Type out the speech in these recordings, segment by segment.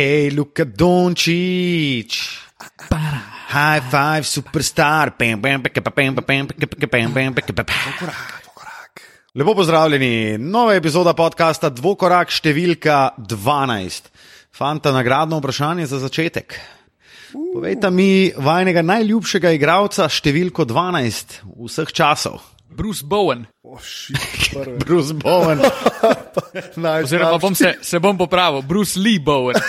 Hej, Luka Dončić. High five, superstar. Lepo pozdravljeni, nova epizoda podcasta Dvokorak številka 12. Fanta, nagradno vprašanje za začetek. Povejte mi vajnega najljubšega igralca številko 12 vseh časov. Bruce Bowen. Oh, shit, prvi. Bruce Bowen. Oziroma bom se, se bom popravil, Bruce Lee Bowen.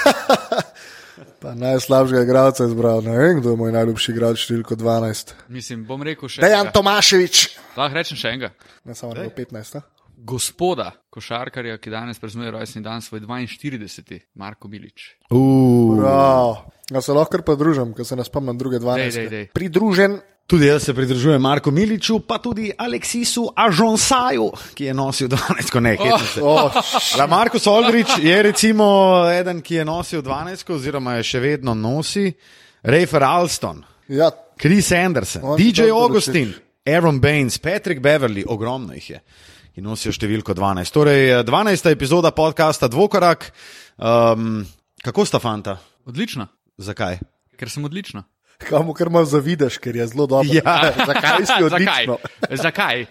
Pa najslabšega igralca izbral. Ne vem, kdo je moj najljubši igralec številko 12. Mislim, bom rekel še Dejan enega. Tomaševič. Lahko rečem še enega. Ne samo na 15. a? Gospoda, košarkarja, ki danes praznuje rojstni dan svoj 42. Marko Milič. Prav. Ja se lahko pridružim, ker se ne spomnim druge 12. Dej, dej, dej. Pridružen. Tudi jaz se pridružujem Marku Miliču, pa tudi Aleksisu Ažonsaju, ki je nosil 12, ko ne hitnice. Oh, La Markus Olrič je recimo eden, ki je nosil 12, oziroma je še vedno nosi, Rafer Alston, ja, Chris Anderson, On DJ Augustin, Aaron Baines, Patrick Beverly, ogromno jih je, ki nosijo številko 12. Torej, eh, 12. epizoda podcasta Dvokorak. Um, kako sta fanta? Odlično, Zakaj? ker sem odlična. Kam kar malo zavidaš, ker je zelo dobro. Ja. Zakaj si zakaj? odlično? zakaj?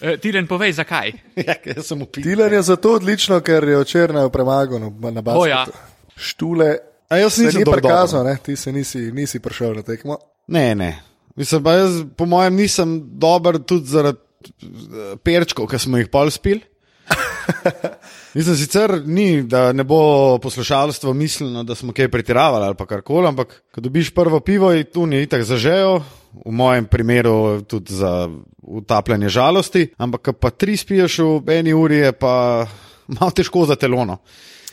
E, Tiren, povej, zakaj? Ja, sem. Tilan je zato odlično, ker je včeraj premagal na- na. O, ja. Štule. A jaz Se nisem prikazal, ne? ti se nisi, nisi prišel na tekmo. Ne, ne. Mislim, pa jaz, po mojem, nisem dober tudi zaradi eh, perčkov, ki smo jih pol spil. Mislim sicer, ni, da ne bo poslušalstvo mislilo, da smo kaj pretiravali ali pa karkoli, ampak ko dobiš prvo pivo, je tu ni tako zažejo, v mojem primeru tudi za utapljanje žalosti, ampak ko pa tri spiješ v eni uri, je pa malo težko za telono.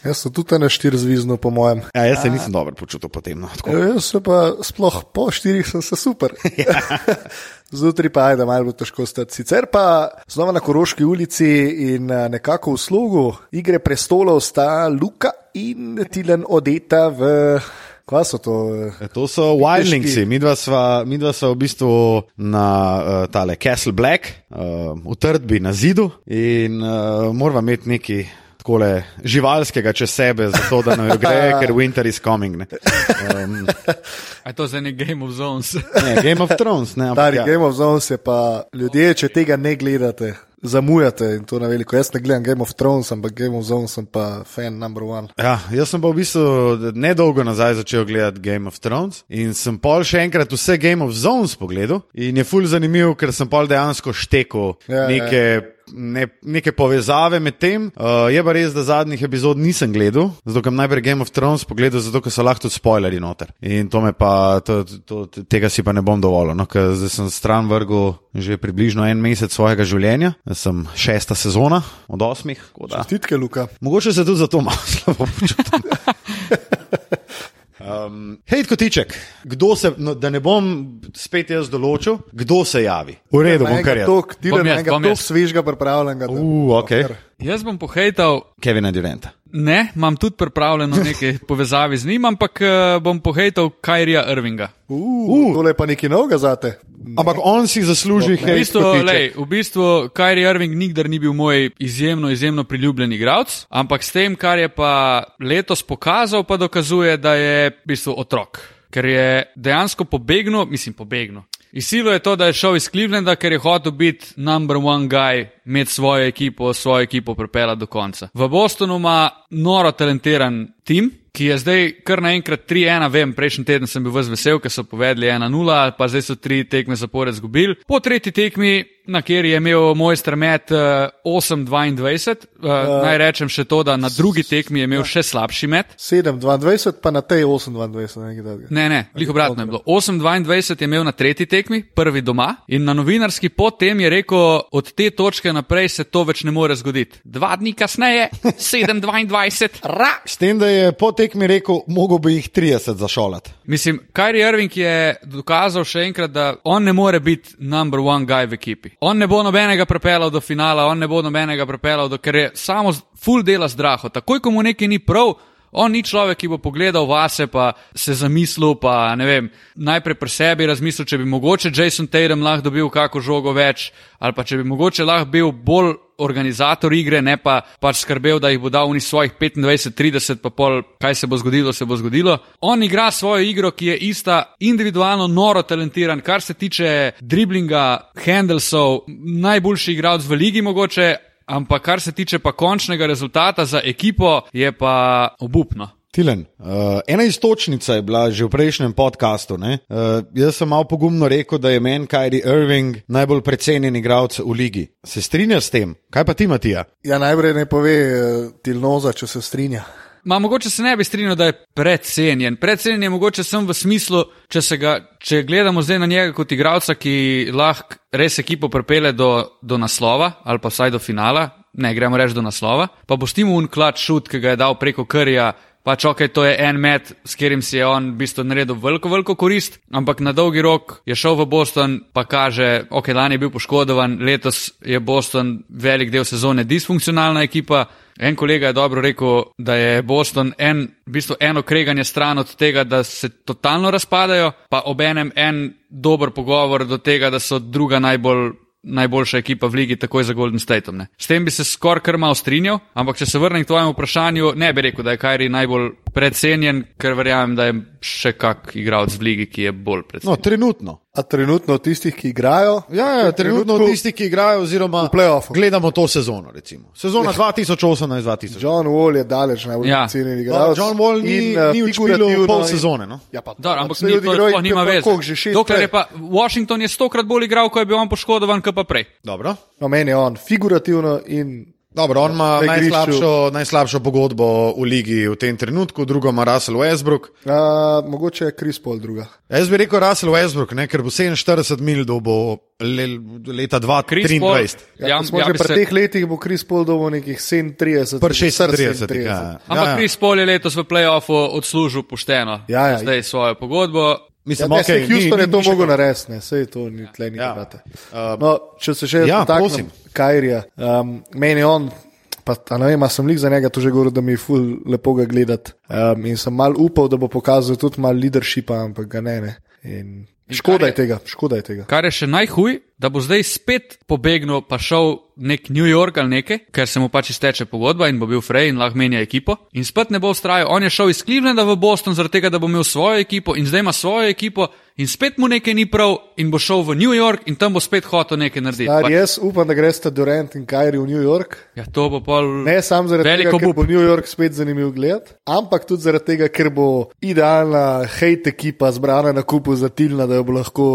Jaz sem tudi na štiri zvizno, po mojem. Ja, jaz se nisem dobro počutil potem. No, tako. Ja, Jaz se pa sploh po štirih sem se super. Zjutraj pa je, da malo bo težko stati. Sicer pa znova na Koroški ulici in a, nekako v slogu igre prestolov sta Luka in Tilen odeta v. Kva so to? E, To so Wildlingsi, midva sva, midva sva v bistvu na uh, tale Castle Black, uh, v trdbi na zidu in uh, moramo imeti nekaj takole živalskega čez sebe, zato da jo gre, ker winter is coming. Ne, um, A je to za nek Game of Zones? ne Game of Thrones, ne, ampak Stari ja. Game of Thrones je pa ljudje, če tega ne gledate, zamujate in to na veliko. Jaz ne gledam Game of Thrones, ampak Game of Thrones sem pa fan number one. Ja, jaz sem pa v bistvu nedolgo nazaj začel gledati Game of Thrones in sem pol še enkrat vse Game of Zones pogledal in je ful zanimiv, ker sem pol dejansko štekel Ja, ja. Ne, neke povezave med tem. Uh, je pa res, da zadnjih epizod nisem gledal, zato ker sem najprej Game of Thrones pogledal, zato ker so lahko tudi spoilerji noter. In to me pa, to, to, tega si pa ne bom dovolil, no, ker zdaj sem stran vrgel že približno en mesec svojega življenja, sem šesta sezona od osmih. Čestitke, Luka. Mogoče se tudi zato malo slabo počutim. Um, hej, kotiček, kdo se, no, da ne bom spet jaz določil, kdo se javi. V redu, bom kar jaz. Tok, ti Bom le jaz, bom jaz. svežga pripravljenega. Uh, ok. Jaz bom pohejtal, Kevina Durenta. Ne, imam tudi pripravljeno nekaj povezavi z njim, ampak eh, bom pohejtal Kajrija Irvinga. Uh, tole je pa nekaj novega zate. Ampak on si zasluži V hej, bistvu, kotiček. lej, v bistvu Kyrie Irving nikdar ni bil moj izjemno, izjemno priljubljen igralec, ampak s tem, kar je pa letos pokazal, pa dokazuje, da je v bistvu otrok. Ker je dejansko pobegnil, mislim, pobegnil. Izsilo je to, da je šel iz Clevelanda, ker je hotel biti number one guy, imeti svojo ekipo, svojo ekipo pripeljati do konca. V Bostonu ima noro talentiran tim, ki je zdaj kar naenkrat 3-1, vem, prejšnji teden sem bil vas vesel, ker so povedali 1-0, pa zdaj so tri tekme zapored zgubili. Po tretji tekmi, na kjer je imel mojster met uh, 8-22, uh, naj rečem še to, da na drugi tekmi je imel še slabši met. 7-22, pa na tej 8-22. nekaj takega. Ne, ne, glih obratno je bilo. 8-22 je imel na tretji tekmi, prvi doma, in na novinarski potem je rekel, od te točke naprej se to več ne more zgoditi. Dva dni kasneje, 7-22, ra! S tem, da je po tekmi rekel, mogo bi jih 30 zašolati. Mislim, Kyrie Irving je dokazal še enkrat, da on ne more biti number one guy v ekipi. On ne bo nobenega pripeljal do finala, on ne bo nobenega pripeljal do, ker je samo full dela zdraho. Takoj, ko mu nekaj ni prav, On ni človek, ki bo pogledal vase, pa se zamislil, pa ne vem, najprej pri sebi razmislil, če bi mogoče Jason Tatum lahko dobil kako žogo več, ali pa če bi mogoče lahko bil bolj organizator igre, ne pa pač skrbel, da jih bo dal v svojih 25-30, pa pol, kaj se bo zgodilo, se bo zgodilo. On igra svojo igro, ki je ista, individualno noro talentiran, kar se tiče driblinga, handelsov, najboljši igralec v ligi mogoče. Ampak kar se tiče pa končnega rezultata za ekipo, je pa obupno. Tilen, uh, ena istočnica je bila že v prejšnjem podkastu. Uh, jaz sem malo pogumno rekel, da je meni Kyrie Irving najbolj precenjen igralec v ligi. Se strinjaš s tem? Kaj pa ti, Matija? Ja, najprej ne pove uh, Tilnoza, če se strinja. Ma, mogoče se ne bi strinjal, da je precenjen. Precenjen je mogoče sem v smislu, če, ga, če gledamo zdaj na njega kot igralca, ki lahko res ekipo prepele do, do naslova ali pa vsaj do finala. Ne, gremo reči do naslova. Pa boš ti mu un klad šut, ki ga je dal preko krja, Pač ok, to je en met, s katerim si je on v bistvu naredil veliko, veliko korist, ampak na dolgi rok je šel v Boston, pa kaže, ok, lani je bil poškodovan, letos je Boston velik del sezone disfunkcionalna ekipa. En kolega je dobro rekel, da je Boston en, v bistvu eno kreganje stran od tega, da se totalno razpadajo, pa obenem en dober pogovor do tega, da so druga najbolj najboljša ekipa v ligi, takoj za Golden State. Ne. S tem bi se skoraj kar malo strinjal, ampak če se vrnem k tvojemu vprašanju, ne bi rekel, da je Kajri najbolj precenjen, ker verjamem, da je še kak igralec v ligi, ki je bolj precenjen. No, trenutno. A trenutno tistih, ki igrajo? Ja, ja trenutno tistih, ki igrajo, oziroma gledamo to sezono. Recimo. Sezona ja. 2018-2020. John Wall je daleč najbolj ja. cenjen igralec. John Wall ni, in, ni učil pol sezone. No? Ja, pa, Dar, ampak ni, to, to nima veze. Dokler je pa Washington je stokrat bolj igral, ko je bil on poškodovan, kot pa prej. Dobro. No, meni je on figurativno in Dobro, on ima najslabšo, najslabšo pogodbo v ligi v tem trenutku, drugo ima Russell Westbrook. Uh, mogoče je Kris Paul druga. Jaz bi rekel Russell Westbrook, ne, ker bo 47 mil dobo le, leta 2023. Ja, ja, ja, pri se... teh letih bo Kris Paul dobo nekih 37. Pri 36. Ja. Ampak ja, Kris ja. Paul je letos v playoffu odslužil pošteno. Ja, ja, zdaj svojo pogodbo. Mislim, ja, okay, je Houston ni, ni, to mogel narediti, ne, sej to ni tle ni ja. uh, no, Če se še ja, dotaknem Kajrija, um, meni on, pa ne vem, sem lik za njega to že govoril, da mi je ful lepo ga gledati. Um, in sem mal upal, da bo pokazal tudi mal leadershipa, ampak ga ne. ne. In škoda je, je tega, škoda je tega. Kar je še najhuj, da bo zdaj spet pobegnil, pa šel nek New York ali nekaj, ker se mu pač izteče pogodba in bo bil Frey in lahko menja ekipo. In spet ne bo ustrajal. On je šel iz Clevelanda v Boston zaradi tega, da bo imel svojo ekipo in zdaj ima svojo ekipo in spet mu nekaj ni prav in bo šel v New York in tam bo spet hotel nekaj narediti. Star, jaz upam, da greste Durant in Kyrie v New York. Ja, to bo pol. Ne samo zaradi tega, ker bo New York spet zanimiv gled, ampak tudi zaradi tega, ker bo idealna hate ekipa zbrana na kupu za Tilna, da jo bo lahko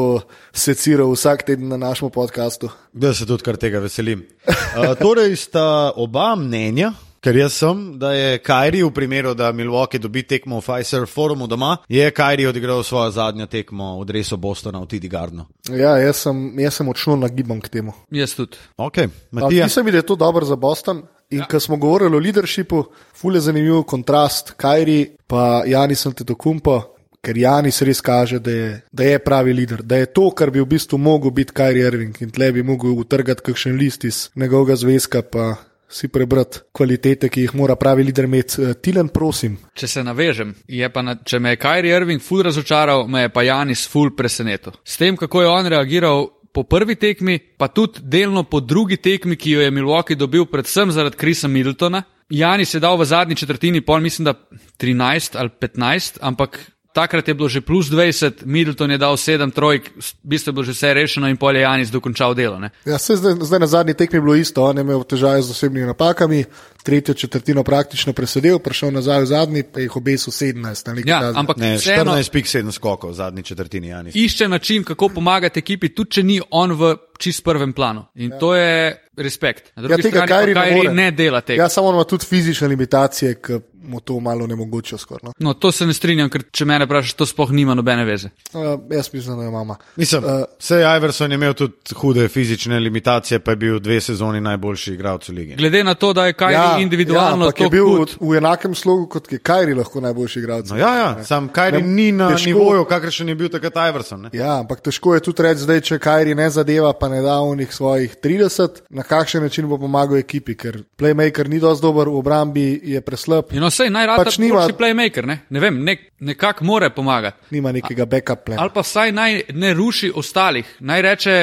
seciral vsak teden na našem podkastu. Da se tudi kar tega veselim. Uh, torej sta oba mnenja, ker jaz sem, da je Kajri v primeru, da Milwaukee dobi tekmo v Pfizer Forumu doma, je Kajri odigral svojo zadnjo tekmo v Dresu Bostona v Tidi Gardnu. Ja, jaz sem, jaz sem odšel na gibam k temu. Jaz tudi. Okay, mislim, da je to dobro za Boston. In ja. ko smo govorili o leadershipu, ful je zanimiv kontrast Kajri pa Janis Antetokumpo. Ker Janis res kaže, da je, da je pravi voditelj, da je to, kar bi v bistvu mogel biti Kajri Irving in tle bi mogel utrgati kakšen list iz njegovega zvezka, pa si prebrati kvalitete, ki jih mora pravi voditelj imeti. Uh, Tilen, prosim. Če se navežem, na, če me je Kajri Irving ful razočaral, me je pa Janis ful presenetil. S tem, kako je on reagiral. Po prvi tekmi, pa tudi delno po drugi tekmi, ki jo je Milwaukee dobil, predvsem zaradi Krisa Middletona. Janis je dal v zadnji četrtini, pol mislim, da 13 ali 15, ampak Takrat je bilo že plus 20, Middleton je dal 7 trojk, v bistvu je bilo že vse rešeno in pol je Janis dokončal delo. Ja, zdaj, zdaj na zadnji tekmi je bilo isto, on je imel težave z osebnimi napakami, tretjo četrtino praktično presedel, prišel nazaj v zadnji, pa jih obesil 17. Ja, ampak ne, 14,7 skokov v zadnji četrtini Janis. Išče način, kako pomagati ekipi, tudi če ni on v čist prvem planu. In ja. to je respekt. Ja, tega, strani, kaj ne, ne dela tega. Ja, samo ima tudi fizične limitacije, ki mu to malo ne mogoče skoraj. No? no, to se ne strinjam, ker če me vprašaš, to sploh nima nobene veze. Uh, jaz mislim, da je mama. Mislim, uh, vse Iverson je imel tudi hude fizične limitacije, pa je bil dve sezoni najboljši igralec v ligi. Glede na to, da je Kajri ja, individualno ja, je bil v, v enakem slogu kot je Kajri lahko najboljši igralec. No, ja, ja, sam Kajri ni na težko, nivoju, kakršen je bil takrat Iverson. Ne? Ja, ampak težko je tudi reči, zdaj, če Kajri ne zadeva, pa ne da unih svojih 30, na kakšen način bo pomagal ekipi, ker playmaker ni dovolj dober, v obrambi je preslab. In vse najrad Pač pač nima- nima playmaker, ne, ne vem, nek, nekako more pomagati. Nima nekega backup plana. Ali pa vsaj naj ne ruši ostalih, naj reče,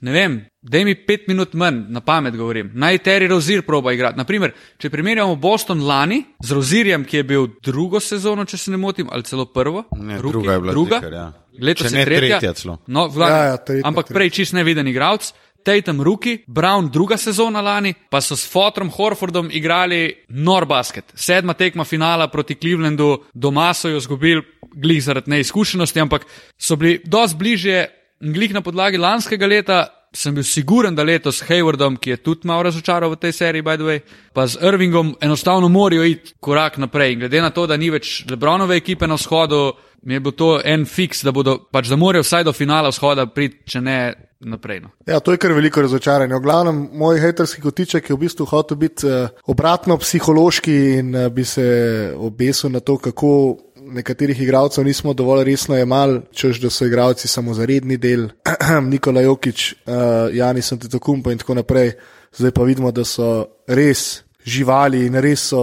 ne vem, da mi pet minut manj, na pamet govorim, naj Terry Rozir proba igrati. Naprimer, če primerjamo Boston lani z Rozirjem, ki je bil drugo sezono, če se ne motim, ali celo prvo, Ne, Rookie, druga je bila druga. Tiker, ja. Letos Če je tretja, tretja celo. No, vlaga, Ja, ja, tretja, ampak tretja. prej čist neviden igralec. Tatum Ruki, Brown druga sezona lani, pa so s Fotrom Horfordom igrali nor basket. Sedma tekma finala proti Clevelandu, doma so jo izgubili, glih zaradi neizkušenosti, ampak so bili dosti bližje, glih na podlagi lanskega leta. Sem bil siguren, da letos s Haywardom, ki je tudi malo razočaral v tej seriji, by the way, pa z Irvingom enostavno morajo iti korak naprej. In glede na to, da ni več Lebronove ekipe na vzhodu, mi je bil to en fiks, da, bodo, pač, da morajo vsaj do finala vzhoda priti, če ne naprej. No. Ja, to je kar veliko razočaranje. V glavnem, moj haterski kotiček je v bistvu hotel biti uh, obratno psihološki in uh, bi se obesil na to, kako nekaterih igralcev nismo dovolj resno jemali, čež da so igralci samo za redni del, Nikola Jokič, uh, Janis Antetokounmpo in tako naprej. Zdaj pa vidimo, da so res živali in res so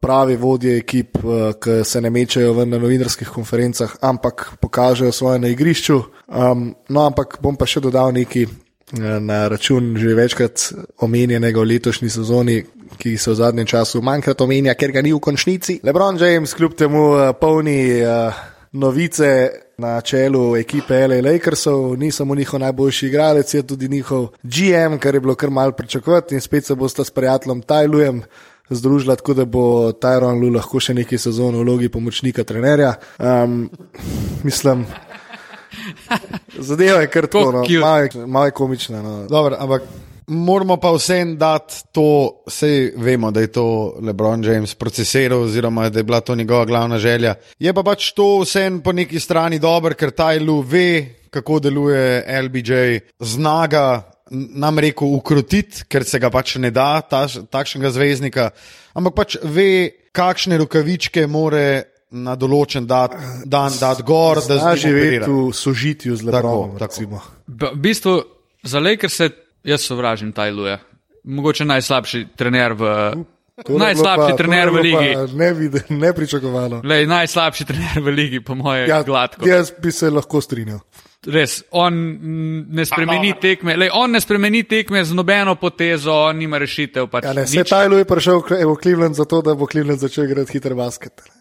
pravi vodje ekip, uh, ki se ne mečejo ven na novinarskih konferencah, ampak pokažejo svoje na igrišču. Um, no, ampak bom pa še dodal nekaj eh, na račun že večkrat omenjenega v letošnji sezoni, ki se v zadnjem času manjkrat omenja, ker ga ni v končnici. Lebron James, kljub temu uh, polni uh, novice na čelu ekipe LA Lakersov, ni samo njihov najboljši igralec, je tudi njihov GM, kar je bilo kar mal pričakovati in spet se bosta s prijateljem Tajlujem združila, tako da bo Tyron Lu lahko še nekaj sezon v vlogi pomočnika trenerja. Um, mislim, zadeva je kar to, Kako no, malo je- malo je komična. No. Dobro, ampak moramo pa vsem dati to, vse vemo, da je to LeBron James procesiral, oziroma da je bila to njegova glavna želja. Je pa pač to vsem po neki strani dobro, ker Tajlu ve, kako deluje LBJ, znaga. Nam rekel ukrotiti, ker se ga pač ne da, taš, takšnega zvezdnika, ampak pač ve, kakšne rokavičke more na določen dat, dan dati gor, da Zna z njim živeti operira. v sožitju z Lebronom. tako. B- V bistvu za Lakers jaz sovražim Tajluja. Mogoče najslabši trener v. Tole je Najslabši pa- trener v je ligi. pa Nevide, nepričakovano. Lej, najslabši trener v ligi, po mojem, Ja, ja, gladko. jaz bi se lahko strinjal. Res, on ne spremeni tekme, lej, on ne spremeni tekme z nobeno potezo, on nima rešitev. Pač Ja, ne, se Tajlu je prišel v Cleveland zato, da bo Cleveland začel igrati hiter basket. Recimo.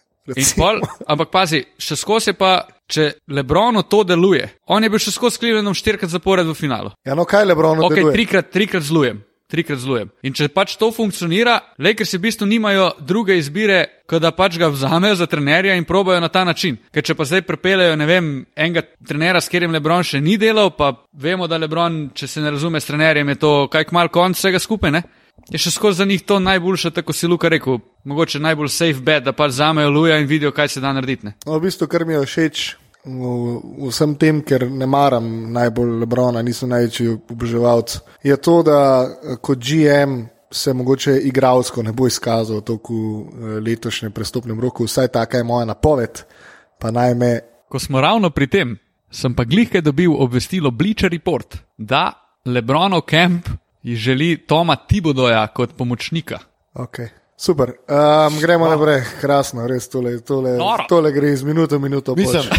Pol, ampak pazi, še skozi pa, če Lebrono to deluje, on je bil še skozi s Clevelandom štirikrat zapored v finalu. Ja, no kaj Lebron Ok, deluje? trikrat, trikrat zlujem. Trikrat zlujem. In če pač to funkcionira, Lakers v bistvu nimajo druge izbire, kot da pač ga vzamejo za trenerja in probajo na ta način. Ker če pa zdaj prepeljejo, ne vem, enega trenera, s katerim Lebron še ni delal, pa vemo, da Lebron, če se ne razume s trenerjem, je to kaj kmal konc vsega skupaj, ne? Je še skozi za njih to najboljše, tako si Luka rekel, mogoče najbolj safe bet, da pač vzamejo luja in vidijo, kaj se da narediti. Ne? No, v bistvu, kar mi je všeč v vsem tem, ker ne maram najbolj Lebrona, nisem največji oboževalc, je to, da eh, kot GM se mogoče igralsko ne bo izkazal v toku eh, letošnjem prestopnem roku, vsaj taka je moja napoved, pa naj me. Ko smo ravno pri tem, sem pa glihke dobil obvestilo Bleacher Report, da Lebronov kamp ji želi Toma Tibodoja kot pomočnika. Okay. Super, um, gremo naprej, krasno, res tole, tole, tole gre iz minuto v minuto. Mislim,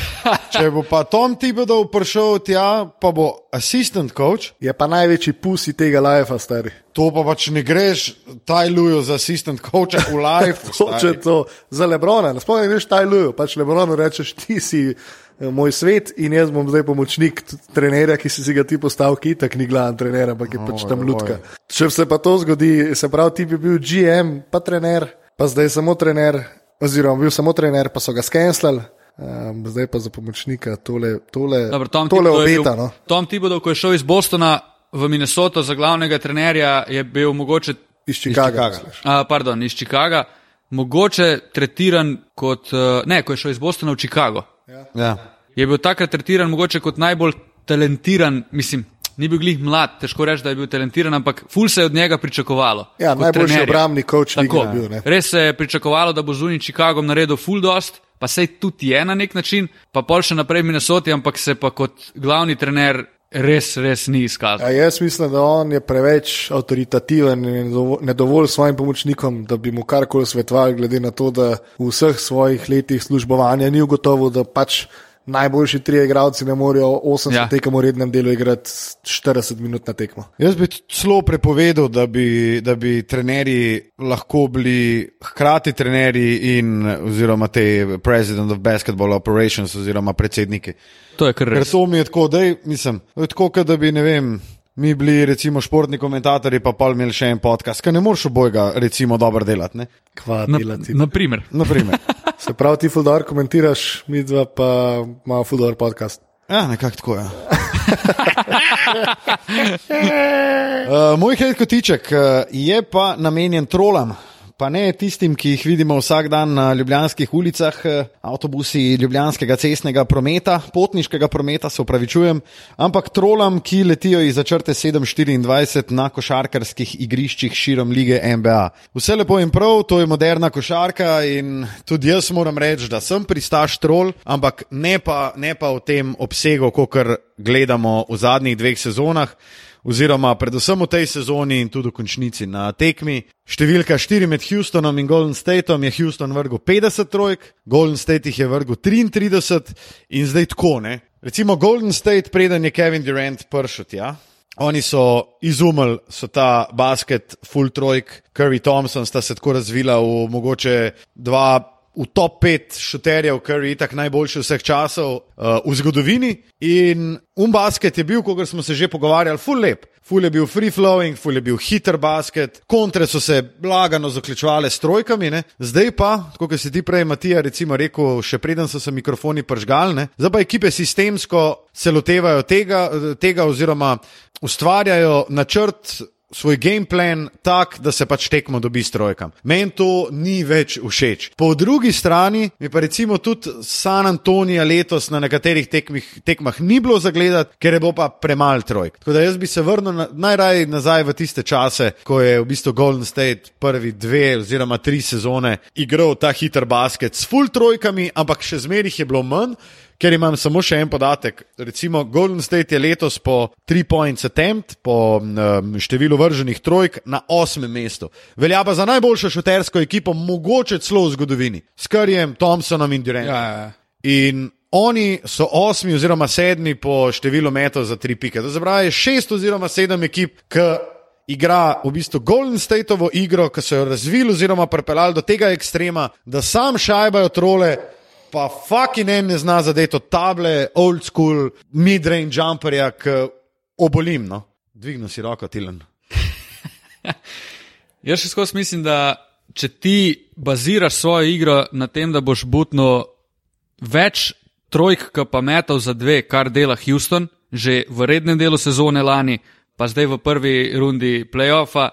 če bo pa Tom Tibodov prišel tja, pa bo assistant coach, Je pa največji pusi tega life, stari. to pa pač ne greš Tajluju za assistant coacha v live. Hoče to za Lebrona, nasploh ne greš Tajluju, pač Lebronu rečeš, ti si moj svet in jaz bom zdaj pomočnik trenerja, ki si si ga ti postavil, ki tak ni glaven trener, ampak je pač tam lutka. Če se pa to zgodi, se pravi, ti bi bil GM, pa trener, pa zdaj samo trener, oziroma bil samo trener, pa so ga skenslali. Um, zdaj pa za pomočnika tole, tole, Dobro, Tom tole je obeta. bil- No. Tom Tibodov, ko je šel iz Bostona v Minnesoto za glavnega trenerja, je bil mogoče, Iz misliš. a, pardon, iz Chicaga, mogoče tretiran kot, eh, ne, ko je šel iz Bostona v Chicago. Ja. je bil takrat tretiran mogoče kot najbolj talentiran, mislim, ni bil glih mlad, težko reči, da je bil talentiran, ampak ful se je od njega pričakovalo. Ja, najboljši trenerja. obrambni coach Tako, je bil. Ne? res se je pričakovalo, da bo z unim Chicagom naredil full dost, pa sej tudi je na nek način, pa pol še naprej Minnesoti, ampak se pa kot glavni trener res, res ni izkazal. Ja, jaz mislim, da on je preveč avtoritativen in ne dovolj svojim pomočnikom, da bi mu karkoli svetovali, glede na to, da v vseh svojih letih službovanja ni ugotovil, da pač najboljši trije igralci ne morejo 80 Ja. tekem v rednem delu igrati 40 minut na tekmo. Jaz bi celo prepovedal, da bi, da bi trenerji lahko bili hkrati trenerji in oziroma te president of basketball operations oziroma predsedniki. To je kar Ker res. to mi je tako, da mislim, je tako, da bi ne vem. Mi bili recimo športni komentatorji, pa pa imeli še en podcast, ki ne moreš obojga, recimo, dobro delati. Ne? Kva Na, delati. naprimer. Naprimer. Se pravi, ti Fuldor komentiraš, mi dva pa imamo Fuldor podcast. Ja, nekako tako je. uh, moj hej kotiček uh, je pa namenjen trolam. Pa ne tistim, ki jih vidimo vsak dan na ljubljanskih ulicah, eh, avtobusi ljubljanskega cestnega prometa, potniškega prometa, se upravičujem, ampak trolam, ki letijo iz začrte 724 na košarkarskih igriščih širom lige NBA. Vse lepo in prav, to je moderna košarka in tudi jaz moram reči, da sem pristaš trol, ampak ne pa, ne pa v tem obsegu, kot gledamo v zadnjih dveh sezonah oziroma predvsem v tej sezoni in tudi v končnici na tekmi. Številka 4 med Houstonom in Golden Stateom je Houston vrgel 50 trojk, Golden State jih je vrgel 33 in zdaj tako ne. Recimo Golden State, preden je Kevin Durant prišel tja. Oni so izumili so ta basket, full trojk, Curry Thompson sta se tako razvila v mogoče dva v top 5 šuterjev, kar je tako najboljši vseh časov uh, v zgodovini. In umbasket je bil, kot smo se že pogovarjali, full lep. Ful je bil free flowing, ful je bil hiter basket, kontre so se blagano zaključovale s trojkami, ne? zdaj pa, kot si ti prej, Matija, recimo rekel, še preden so se mikrofoni pržgalne, zdaj pa ekipe sistemsko se lotevajo tega, tega oziroma ustvarjajo načrt svoj game plan tak, da se pač tekmo dobi s trojkami. Meni to ni več všeč. Po drugi strani mi pa recimo tudi San Antonija letos na nekaterih tekmih, tekmah ni bilo zagledati, ker je bilo pa premalo trojk. Tako da jaz bi se vrnil na, najraje nazaj v tiste čase, ko je v bistvu Golden State prvi dve oziroma tri sezone igral ta hiter basket s full trojkami, ampak še zmerih je bilo manj. Ker imam samo še en podatek. Recimo, Golden State je letos po 3 points attempt, po um, številu vrženih trojk na osmem mestu. Velja pa za najboljšo šutersko ekipo, mogoče celo v zgodovini, s Karjem, Thompsonom in Durantom. Ja, ja. In oni so osmi oziroma sedmi po številu metov za tri pike. To se pravi, šest oziroma sedem ekip, ki igra v bistvu Golden Stateovo igro, ki so jo razvili oziroma pripeljali do tega ekstrema, da sam šajbajo trole. Pa fucking en ne zna zadeti od table, old school, mid-range jumperja, ki obolim. No? Dvigno si roko, Tilen. Jaz še skozi mislim, da če ti baziraš svojo igro na tem, da boš butno več trojk, ki pa metov za dve, kar dela Houston, že v rednem delu sezone lani, pa zdaj v prvi rundi playoffa,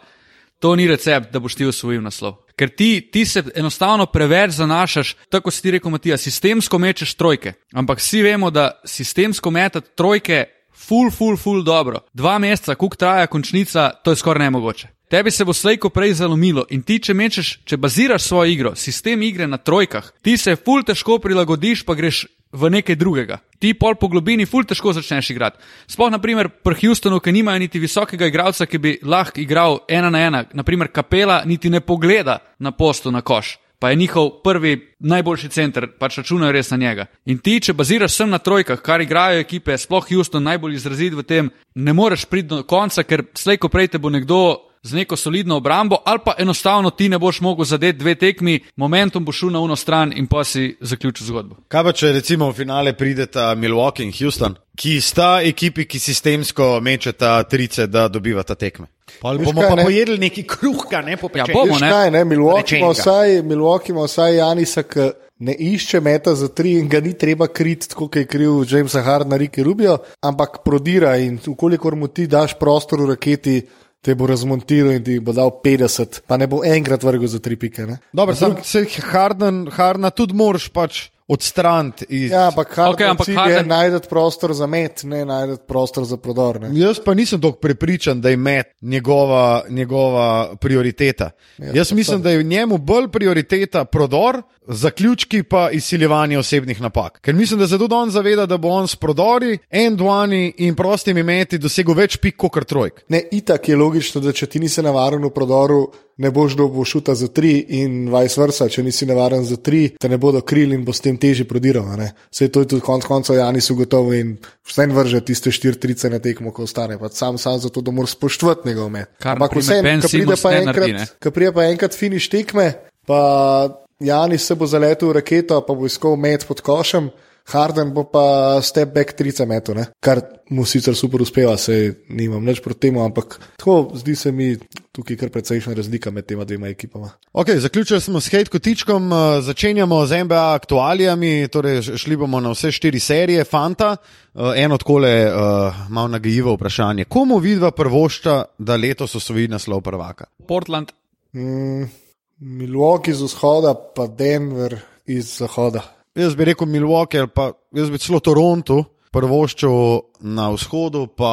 to ni recept, da boš ti usvojil naslov. Ker ti, ti se enostavno preveč zanašaš, tako si ti rekel, Matija, sistemsko mečeš trojke. Ampak vsi vemo, da sistemsko metati trojke, full, full, full dobro. Dva meseca, kuk traja končnica, to je skoraj nemogoče. Tebi se bo slejko prej zalomilo in ti, če mečeš, če baziraš svojo igro, sistem igre na trojkah, ti se ful težko prilagodiš, pa greš v nekaj drugega. Ti pol po globini ful težko začneš igrati. Sploh naprimer pri Houstonu, ki nimajo niti visokega igralca, ki bi lahko igral ena na ena, naprimer kapela niti ne pogleda na postu na koš. Pa je njihov prvi najboljši center, pač računajo res na njega. In ti, če baziraš sem na trojkah, kar igrajo ekipe, sploh Houston najbolj izrazit v tem, ne moreš priti do konca, ker slejko prej te bo nekdo z neko solidno obrambo, ali pa enostavno ti ne boš mogel zadeti dve tekmi, momentum boš šel na uno stran in pa si zaključil zgodbo. Kaj pa če recimo v finale prideta Milwaukee in Houston, ki sta ekipi, ki sistemsko mečeta trice, da dobivata tekme? Pol bomo kaj, pa ne? pojedli neki kruhka, ne po Ja, bomo, ne? kaj, ne? Milwaukee ima vsaj, Milwaukee ima vsaj Janisa, ki ne išče meta za tri in ga ni treba kriti, kot je kriv Jamesa Hardna, Riki Rubio, ampak prodira in ukolikor mu ti daš prostor v raketi, te bo razmontiral in ti bo dal 50, pa ne bo enkrat vrgel za tri pike. Ne? Dobro, sam se Harden, Harna tudi moraš pač odstraniti iz. Ja, ampak Harden Okej, ampak cilj Harden- je najti prostor za met, ne najti prostor za prodor. Ne. Jaz pa nisem tako prepričan, da je met njegova, njegova prioriteta. Ja, Jaz mislim, da je njemu bolj prioriteta prodor, zaključki pa izsiljevanje osebnih napak. Ker mislim, da se tudi on zaveda, da bo on s prodori, end-one in prostimi meti dosegel več pik kot trojk. Ne, itak je logično, da če ti nisi navaren v prodoru, ne boš dobil šuta za tri in vice versa. Če nisi navaren za tri, te ne bodo krili in bo s tem težje prodiral. Saj to je tudi konec koncev Janis ugotovil in vse vrže tiste štiri trice na tekmo, ko ostane. Pa sam sam zato, da moraš spoštovati njegov met. Ampak vseeno, Ben ko pride pa enkrat, ko pride pa enkrat finiš tekme, pa Janis se bo zaletel v raketo, pa bo iskal met pod košem. Harden bo pa step back 30 metrov, ne? kar mu sicer super uspeva, se nimam nič proti temu, ampak tako zdi se mi tukaj kar precejšnja razlika med tema dvema ekipama. Okay, zaključili smo s hate kotičkom, eh, začenjamo z NBA aktualijami, torej šli bomo na vse štiri serije Fanta. Eh, Eno odkole uh, malo nagajivo vprašanje. Komu vidva prvošča, da letos osvoji naslov prvaka? Portland, Mm, Milwaukee z vzhoda, pa Denver iz zahoda. Jaz bi rekel Milwaukee ali pa jaz bi celo Toronto prvoščil na vzhodu, pa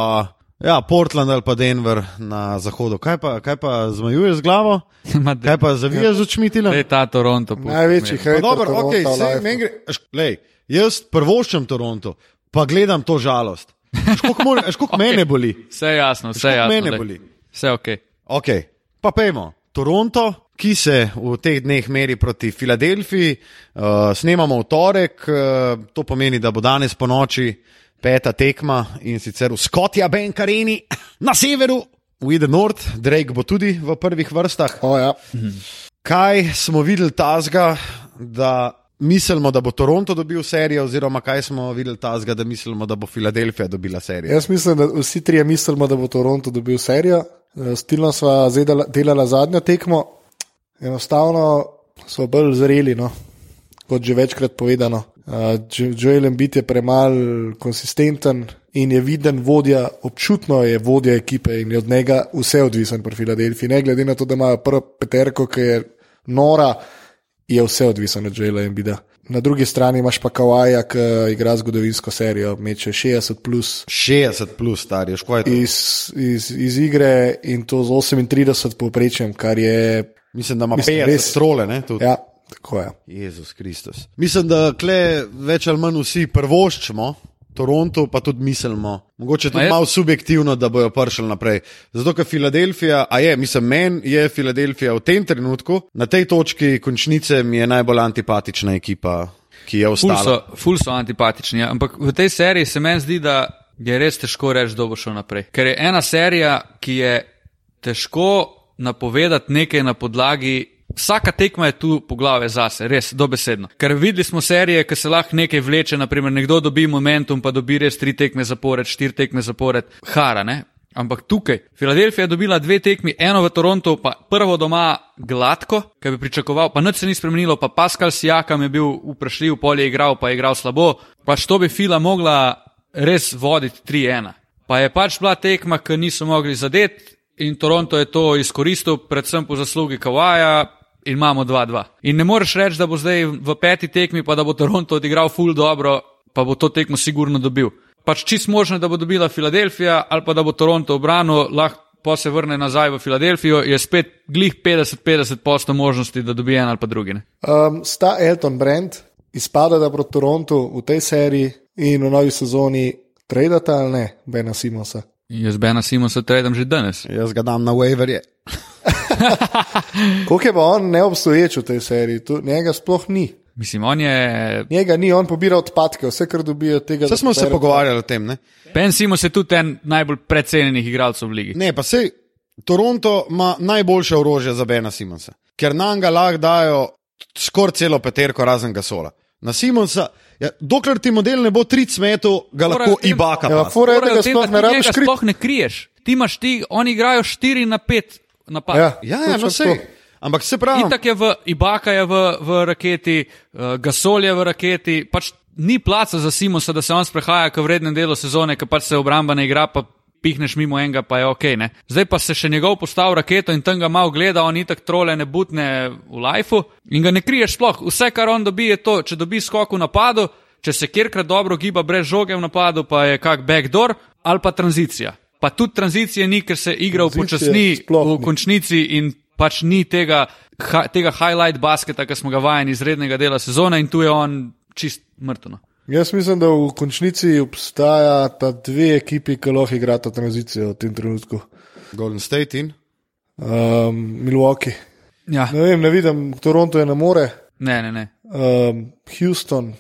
ja, Portland ali pa Denver na zahodu. Kaj pa, kaj pa zmajuješ z glavo? Kaj pa zaviješ z očmi ti? da je ta Toronto. Največji hejter. Dobro, okay, sej, lifeu. meni gre, lej, jaz prvoščam Toronto, pa gledam to žalost. Školiko mene boli? Vse jasno, vse jasno. mene daj. boli? Vse ok. Ok, pa pejmo. Toronto, ki se v teh dneh meri proti Filadelfiji, uh, snemamo v torek, uh, to pomeni, da bo danes po noči peta tekma in sicer v Skotja Benkareni na severu, v Eden North, Drake bo tudi v prvih vrstah. O, ja. Kaj smo videli tazga, da mislimo, da bo Toronto dobil serijo, oziroma kaj smo videli tazga, da mislimo, da bo Filadelfija dobila serijo? Jaz mislim, da vsi trije mislimo, da bo Toronto dobil serijo. Eh, Stilno sva zdaj delala zadnjo tekmo, enostavno smo bolj zreli, no. kot že večkrat povedano. Uh, Joel Embiid je premalo konsistenten in je viden vodja, občutno je vodja ekipe in je od njega vse odvisen pri Filadelfiji. Ne glede na to, da imajo prvo peterko, ki je nora, je vse odvisno od Joela Embida. Na drugi strani imaš pa Kawaja, ki igra zgodovinsko serijo, meče 60 plus 60 plus škoda je to. iz, iz, iz igre in to z 38 povprečjem, kar je. Mislim, da ima Mislim, 50 res. strole. Ne, tudi. Ja, tako je. Jezus Kristus. Mislim, da kle več ali manj vsi prvoščimo. Toronto pa tudi mislimo, mogoče tudi malo subjektivno, da bojo prišli naprej. Zato, ker Filadelfija, a je, mislim, meni je Filadelfija v tem trenutku, na tej točki končnice, mi je najbolj antipatična ekipa, ki je Ful ostala. so, ful so antipatični, ja. ampak v tej seriji se meni zdi, da je res težko reči, kdo bo šel naprej. Ker je ena serija, ki je težko napovedati nekaj na podlagi. Vsaka tekma je tu poglave zase, res dobesedno. Ker videli smo serije, ki se lahko nekaj vleče, naprimer nekdo dobi momentum, pa dobi res tri tekme zapored, štiri tekme zapored, hara, ne? Ampak tukaj, Filadelfija je dobila dve tekmi, eno v Torontu, pa prvo doma gladko, kaj bi pričakoval, pa nič se ni spremenilo, pa Pascal Sijakam je bil vprašljiv, pol je igral, pa je igral slabo, pač to bi Fila mogla res voditi 3-1. Pa je pač bila tekma, ki niso mogli zadeti in Toronto je to izkoristil, predvsem po zaslugi Kawaja. In imamo 2-2. In ne moreš reči, da bo zdaj v peti tekmi, pa da bo Toronto odigral full dobro, pa bo to tekmo sigurno dobil. Pač čist možno, da bo dobila Filadelfija ali pa da bo Toronto obranil, lahko pa se vrne nazaj v Filadelfijo, je spet glih 50-50 posto možnosti, da dobi en ali pa drugi. Ne? Um, sta Elton Brand, izpada da proti Torontu v tej seriji in v novi sezoni tradata ali ne, Bena Simonsa. Jaz Bena Simonsa tradam že danes. Jaz ga dam na waverje. Koliko je pa on neobstoječ v tej seriji, tu, njega sploh ni. Mislim, on je. Njega ni, on pobira odpadke, vse kar dobijo od tega. Vse da smo se pogovarjali o tem. Ne, Ben Simons je tudi en najbolj precenjenih igralcev v ligi. ne pa sej. Toronto ima najboljše orožje za Bena Simonsa, ker nam ga lahko dajo skoraj celo peterko, razen Gasola. Na Simonsa, ja, dokler ti model ne bo 30 metrov, ga Fora lahko tem- ibaka. Ja, fora je, da ga sploh ne ti rabiš kriti. Sploh ne kriješ. Ti imaš ti, oni igrajo 4 na 5 napad. Ja, Ja, ja, no tako. Ampak se pravi, Itak je v Ibaka je v, v raketi, uh, Gasol je v raketi, pač ni placa za Simonsa, da se on sprehaja k vrednem delu sezone, ki pač se obramba ne igra, pa pihneš mimo enega, pa je ok. Ne? Zdaj pa se še njegov postav raketo in tam ga malo gleda, on itak trole ne butne v lifeu in ga ne kriješ sploh. Vse, kar on dobi, je to, če dobi skok v napadu, če se kjerkrat dobro giba brez žoge v napadu, pa je kak backdoor ali pa tranzicija. Pa tudi tranzicije ni, ker se igra upočasni v končnici in pač ni tega, ha, tega highlight basketa, ki smo ga vajeni izrednega dela sezone in tu je on čist mrtvo. Jaz mislim, da v končnici obstaja ta dve ekipi, ki lahko igrata tranzicijo v tem trenutku. Golden State in um, Milwaukee. Ja. Ne vem, ne vidim, Toronto je na more. Ne, ne, ne. Um, Houston,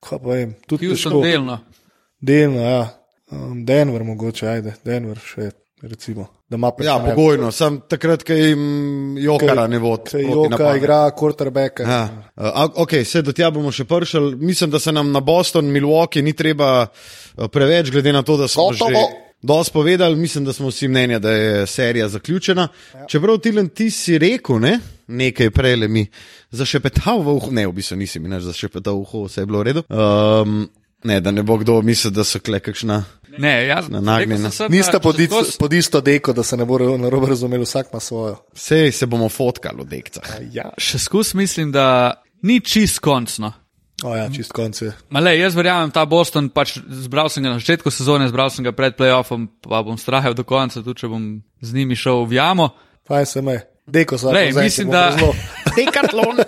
kaj pa vem, tudi Houston delno. Delno, ja. Um, Denver mogoče, ajde, Denver še, recimo. Ja, pogojno, sem takrat, ko jim Jokara ne vodi. Joka igra quarterbacka. Ja. Uh, ok, se do tja bomo še pršali. Mislim, da se nam na Boston, Milwaukee ni treba preveč, glede na to, da smo Gotovo. že dosti povedali. Mislim, da smo vsi mnenja, da je serija zaključena. Ja. Čeprav Tilen, ti si rekel, ne? nekaj prej le mi zašepetal v uho, ne, v bistvu nisi mi več zašepetal v uho, vse je bilo v redu. Um, ne, da ne bo kdo mislil, da so kle kakšna. Ne, jaz nagnjena. Niste pod, pod isto deko, da se ne bo na robe razumeli, vsak ima svojo. Sej se bomo fotkali v dekcah. Ja. Še skus mislim, da ni čist koncno. O ja, čist konc je. Male, jaz verjamem, ta Boston, pač zbral sem ga na začetku sezone, zbral sem ga pred playoffom, pa bom strahal do konca, tudi če bom z njimi šel v jamo. Faj se me, deko sem. Mislim, da. Dekatlon.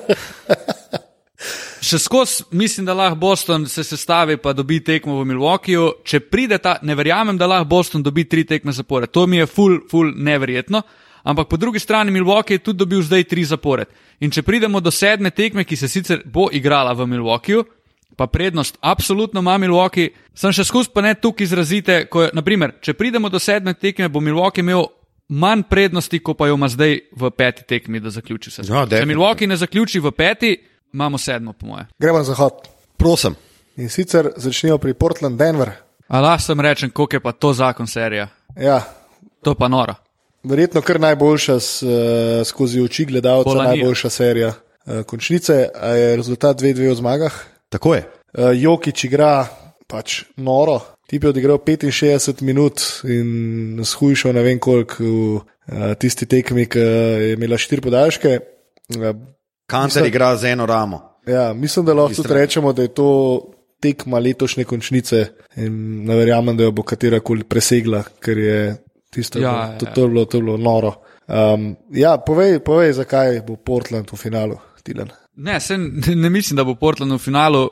Še skozi mislim, da lahko Boston se sestavi in dobi tekmo v Milwaukeeju. Če pride ta, ne verjamem, da lahko Boston dobi tri tekme zapored. To mi je full, full neverjetno. Ampak po drugi strani Milwaukee je tudi dobil zdaj tri zapored. In če pridemo do sedme tekme, ki se sicer bo igrala v Milwaukeeju, pa prednost absolutno ima Milwaukee, sem še skozi pa ne tukaj izrazite. Ko, naprimer, če pridemo do sedme tekme, bo Milwaukee imel manj prednosti, kot pa jo ima zdaj v peti tekmi, da zaključi se. Ja, če Milwaukee ne zaključi v peti, Imamo sedmo, po moje. Gremo na zahod. Prosim. In sicer začnejo pri Portland, Denver. Allah sem rečen, koliko je pa to zakon serija. Ja. To pa nora. Verjetno kar najboljša s, uh, skozi oči gledalca, najboljša serija. Uh, končnice je rezultat 2-2 v zmagah. Tako je. Uh, Jokič igra pač noro. Tip je odigral 65 minut in shujšal ne vem koliko v uh, tisti tekmi, ki je imela štiri podaljške. Uh, Kancer igra z eno ramo. Ja, mislim, da lahko tudi rečemo, da je to tekma letošnje končnice in ne verjamem, da jo bo katera koli presegla, ker je tisto, ja, ja. To, to, bilo, to bilo noro. Um, ja, povej, povej, zakaj bo Portland v finalu, Tilan. Ne, sen, ne mislim, da bo Portland v finalu.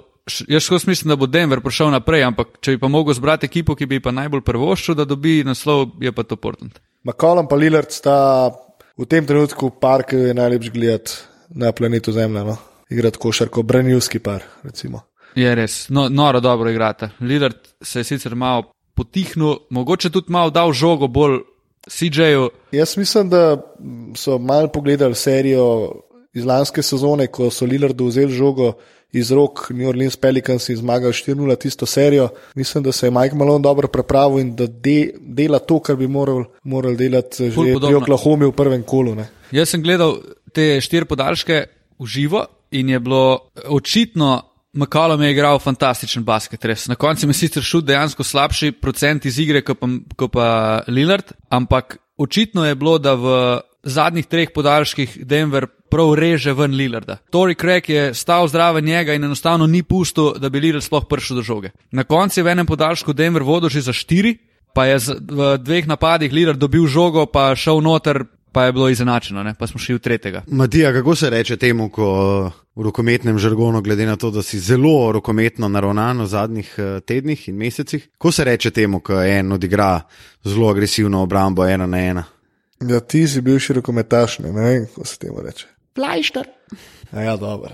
Jaz skozi mislim, da bo Denver prišel naprej, ampak če bi pa mogel zbrati ekipo, ki bi pa najbolj prvoščil, da dobi naslov, je pa to Portland. McCollum in Lillard sta v tem trenutku par, ki je najlepši gledati na planetu Zemlja. No? Igrati košarko, branilski par. Recimo. Je res, no, noro dobro igrate. Lidar se je sicer malo potihnil, mogoče tudi malo dal žogo bolj CJ-ju. Jaz mislim, da so malo pogledali serijo iz lanske sezone, ko so Lillardu vzeli žogo iz rok New Orleans Pelicans in zmagali 4-0 tisto serijo. Mislim, da se je Mike Malone dobro pripravil in da de, dela to, kar bi moral, moral delati že pri Oklahomi v prvem kolu. Ne. Jaz sem gledal te štiri podaljške v živo in je bilo očitno, McCollum je igral fantastičen basket. Res. Na koncu je sicer šel dejansko slabši procent iz igre kot pa, ko pa Lillard, ampak očitno je bilo, da v zadnjih treh podaljških Denver prav reže ven Lillarda. Tory Craig je stal zraven njega in enostavno ni pustil, da bi Lillard sploh prišel do žoge. Na koncu je v enem podaljšku Denver vodil že za štiri. Pa je v dveh napadih Lillard dobil žogo, pa šel noter, pa je bilo izenačeno, ne? pa smo šli v tretjega. Matija, kako se reče temu, ko v rokometnem žargonu, glede na to, da si zelo rokometno naravnan v zadnjih uh, tednih in mesecih, kako se reče temu, ko en odigra zelo agresivno obrambo ena na ena? Ja, ti si bil še rokometaš, ne vem, kako se temu reče. Flajšter. Ja, ja, dobro.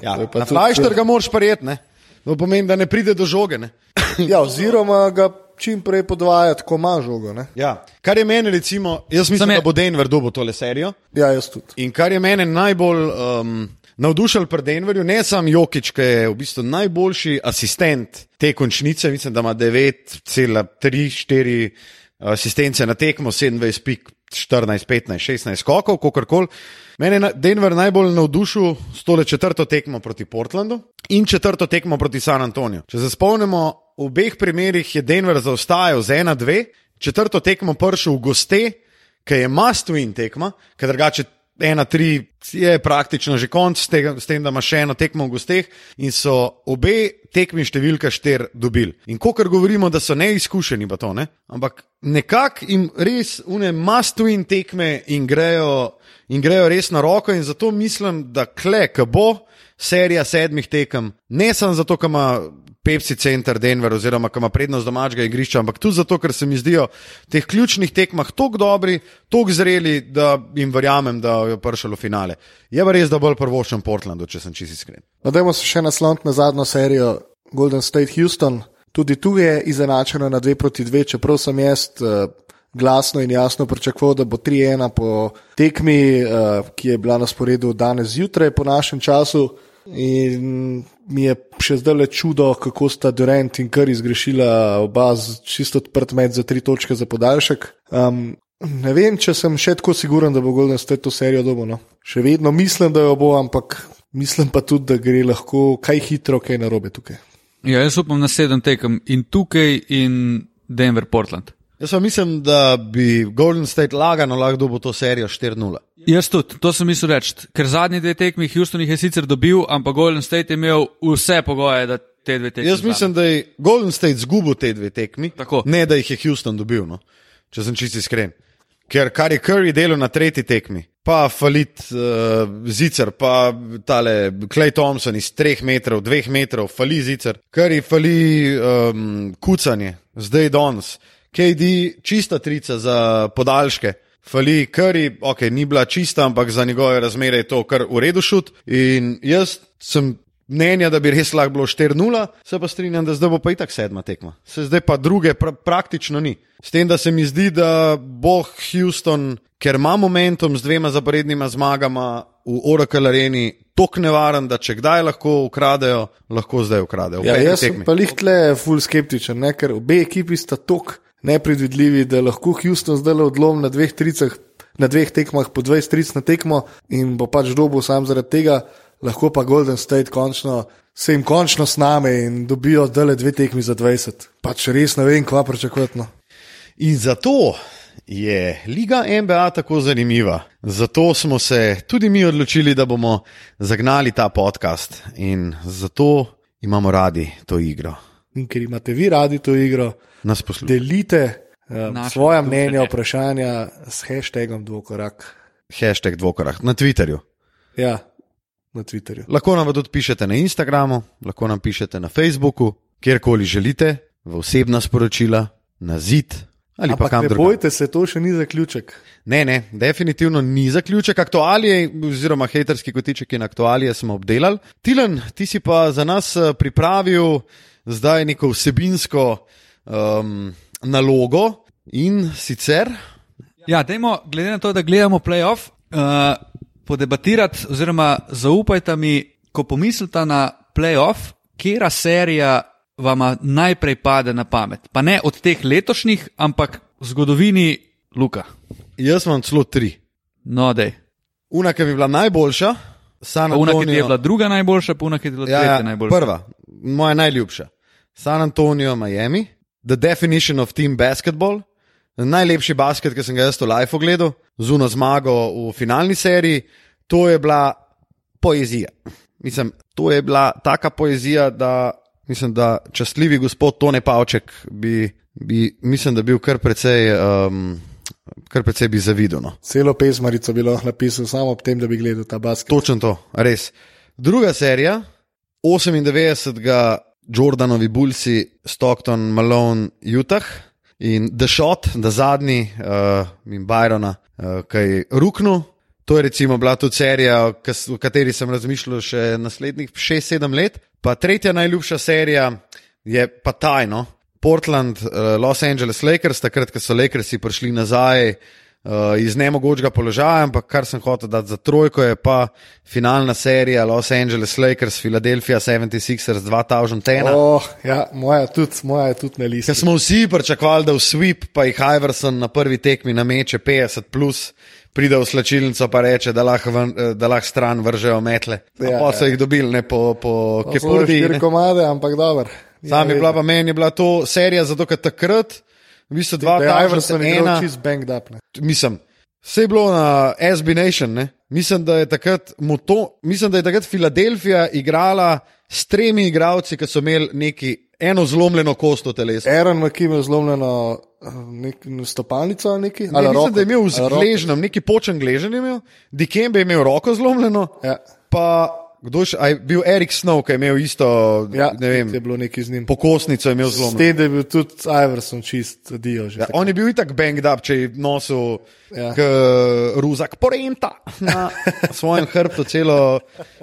Ja, Flajšter ga moraš prijetne. To pomeni, da ne pride do žoge. ja, oziroma ga čim prej podvajati, ko ima žogo. Ja. Kar je meni, recimo, jaz mislim, je... da bo Denver dobil tole serijo. Ja, jaz tudi. In kar je meni najbolj um, navdušil pri Denverju, ne samo Jokič, ki je v bistvu najboljši asistent te končnice, mislim, da ima 9,3-4 asistence na tekmo, 27 pik. 14, 15, 16 skokov, kako koli. Mene je Denver najbolj navdušil s tole četrto tekmo proti Portlandu in četrto tekmo proti San Antoniju. Če se spomnimo, v obeh primerih je Denver zaostajal z 1-2, četrto tekmo prišel v goste, ki je must win tekma, ker drugače ena, tri je praktično že konc, s, tega, s tem, da ima še eno tekmo v gosteh in so obe tekmi številka štir dobili. In ko kar govorimo, da so neizkušeni, pa to ne, ampak nekako jim res une must win tekme in grejo, in grejo res na roko in zato mislim, da kle, ki bo serija sedmih tekem, ne samo zato, ker ima Pepsi Center Denver, oziroma ki ima prednost domačega igrišča, ampak tudi zato, ker se mi zdijo v teh ključnih tekmah tako dobri, tako zreli, da jim verjamem, da jo pršalo finale. Je pa res, da bolj prvošem Portlandu, če sem čisto iskren. Nadejmo se še nasloniti na zadnjo serijo Golden State Houston. Tudi tu je izenačeno na 2 proti 2, čeprav sem jaz uh, glasno in jasno pričakoval, da bo 3-1 po tekmi, uh, ki je bila na sporedu danes zjutraj po našem času. In mi je še zdaj le čudo, kako sta Durant in Kar izgrešila oba z čisto odprt med za tri točke za podaljšek. Um, ne vem, če sem še tako siguren, da bo Golden State to serijo dobo. No. Še vedno mislim, da jo bo, ampak mislim pa tudi, da gre lahko kaj hitro, kaj narobe tukaj. Ja, jaz upam na sedem tekem in tukaj in Denver, Portland. Jaz pa mislim, da bi Golden State lagano lahko dobil to serijo 4-0. Jaz tudi, to sem mislil reči, ker zadnji dve tekmi Houston jih je sicer dobil, ampak Golden State je imel vse pogoje, da te dve tekmi. Jaz mislim, da je Golden State zgubil te dve tekmi, Tako. ne da jih je Houston dobil, no? če sem čisti iskren. Ker kar je Curry delal na tretji tekmi, pa Falit uh, Zicer, pa tale Clay Thompson iz 3 metrov, 2 metrov, Fali Zicer, Curry Fali um, kucanje, zdaj danes. KD, čista trica za podaljške. Fali, Curry, ok, ni bila čista, ampak za njegove razmere je to kar v redu šut. In jaz sem mnenja, da bi res lahko bilo 4-0, se pa strinjam, da zdaj bo pa itak sedma tekma. Se zdaj pa druge pra praktično ni. S tem, da se mi zdi, da bo Houston, ker ima momentum z dvema zaporednima zmagama v Oracle areni, tok nevaren, da če kdaj lahko ukradejo, lahko zdaj ukradejo. Ja, jaz sem tekmi. pa lih tle full skeptičen, ne? ker obe ekipi sta tako nepredvidljivi, da lahko Houston zdaj odlom na dveh tricah. Na dveh tekmah po 20-30 na tekmo in bo pač dobil sam zaradi tega, lahko pa Golden State končno, se jim končno sname in dobijo zdaj dve tekmi za 20. Pač res ne vem, kva pričakovati. No. In zato je Liga NBA tako zanimiva. Zato smo se tudi mi odločili, da bomo zagnali ta podcast in zato imamo radi to igro. In ker imate vi radi to igro, Nas poslušate. delite Naše svoja druženje. mnenja, vprašanja s hashtagom dvokorak. Hashtag dvokorak na Twitterju. Ja, na Twitterju. Lahko nam pa tudi pišete na Instagramu, lahko nam pišete na Facebooku, kjerkoli želite, v osebna sporočila, na zid ali pa Ampak kam ne drugam. bojte se, to še ni zaključek. Ne, ne, definitivno ni zaključek aktualije, oziroma haterski kotiček in aktualije smo obdelali. Tilen, ti si pa za nas eh, pripravil zdaj neko vsebinsko um, nalogo in sicer. Ja, dajmo, glede na to, da gledamo playoff, uh, podebatirati, oziroma zaupajte mi, ko pomislite na playoff, kera serija vam najprej pade na pamet. Pa ne od teh letošnjih, ampak v zgodovini Luka. Jaz imam celo tri. No, dej. Una, ki bi bila najboljša, San Pa Una, ki je Antonijo. bila druga najboljša, pa una, ki je bila Ja, tretja ja, najboljša. prva, moja najljubša. San Antonijo, Miami, The Definition of Team Basketball, najlepši basket, ki sem ga jaz v Life ogledal, zuno zmago v finalni seriji. To je bila poezija. Mislim, to je bila taka poezija, da mislim, da častljivi gospod Tone Pavček bi, bi mislim, da bil kar precej. Um, Kar precej bi zavidel. No. Celo pesmarico bi lahko napisal samo ob tem, da bi gledal ta basket. Točno to, res. Druga serija, 98. Jordanovi Bullsi, Stockton, Malone, Utah in The Shot, da zadnji uh, in Byrona, uh, ki je ruknil. To je recimo bila tudi serija, o kateri sem razmišljal še naslednjih 6-7 let. Pa tretja najljubša serija je pa tajno. Portland, uh, Los Angeles Lakers, takrat, ko so Lakersi prišli nazaj uh, iz nemogočega položaja, ampak kar sem hotel dati za trojko, je pa finalna serija Los Angeles Lakers, Philadelphia 76ers 2001. Oh, ja, moja, tudi, moja je tudi na listu. Ker smo vsi pričakovali, da v sweep pa jih Iverson na prvi tekmi nameče 50, plus, pride v slačilnico pa reče, da lahko, ven, eh, da lahko stran vržejo metle. Ja, Ja, pa so ja. jih dobili ne po, po Kepurdi. ne. komade, ampak dobro. Sam je bila pa meni je bila to serija, zato ker takrat v bistvu Da je 2001. Iverson igral čist banged up. Ne. mislim, vse je bilo na SB Nation. Ne? Mislim, da je takrat, moto, mislim, da je takrat Filadelfija igrala s tremi igralci, ki so imeli neki, eno zlomljeno kost v telesu. Aaron McKim je zlomljeno eh, nek, stopalnico neki. Ne, ali mislim, roko, da je imel z ali gležnjem, neki počen gležen je imel, Dikembe je imel roko zlomljeno, Ja, pa kdo še, je bil Erik Snow, ki je imel isto, ja ne vem, je bilo nekaj z njim. pokosnico je imel S zlomljeno. tem, da je bil tudi Iverson čist dio. Že, Ja, on je bil itak banged up, če je nosil Ja. ja. ruzak porenta na svojem hrbtu celo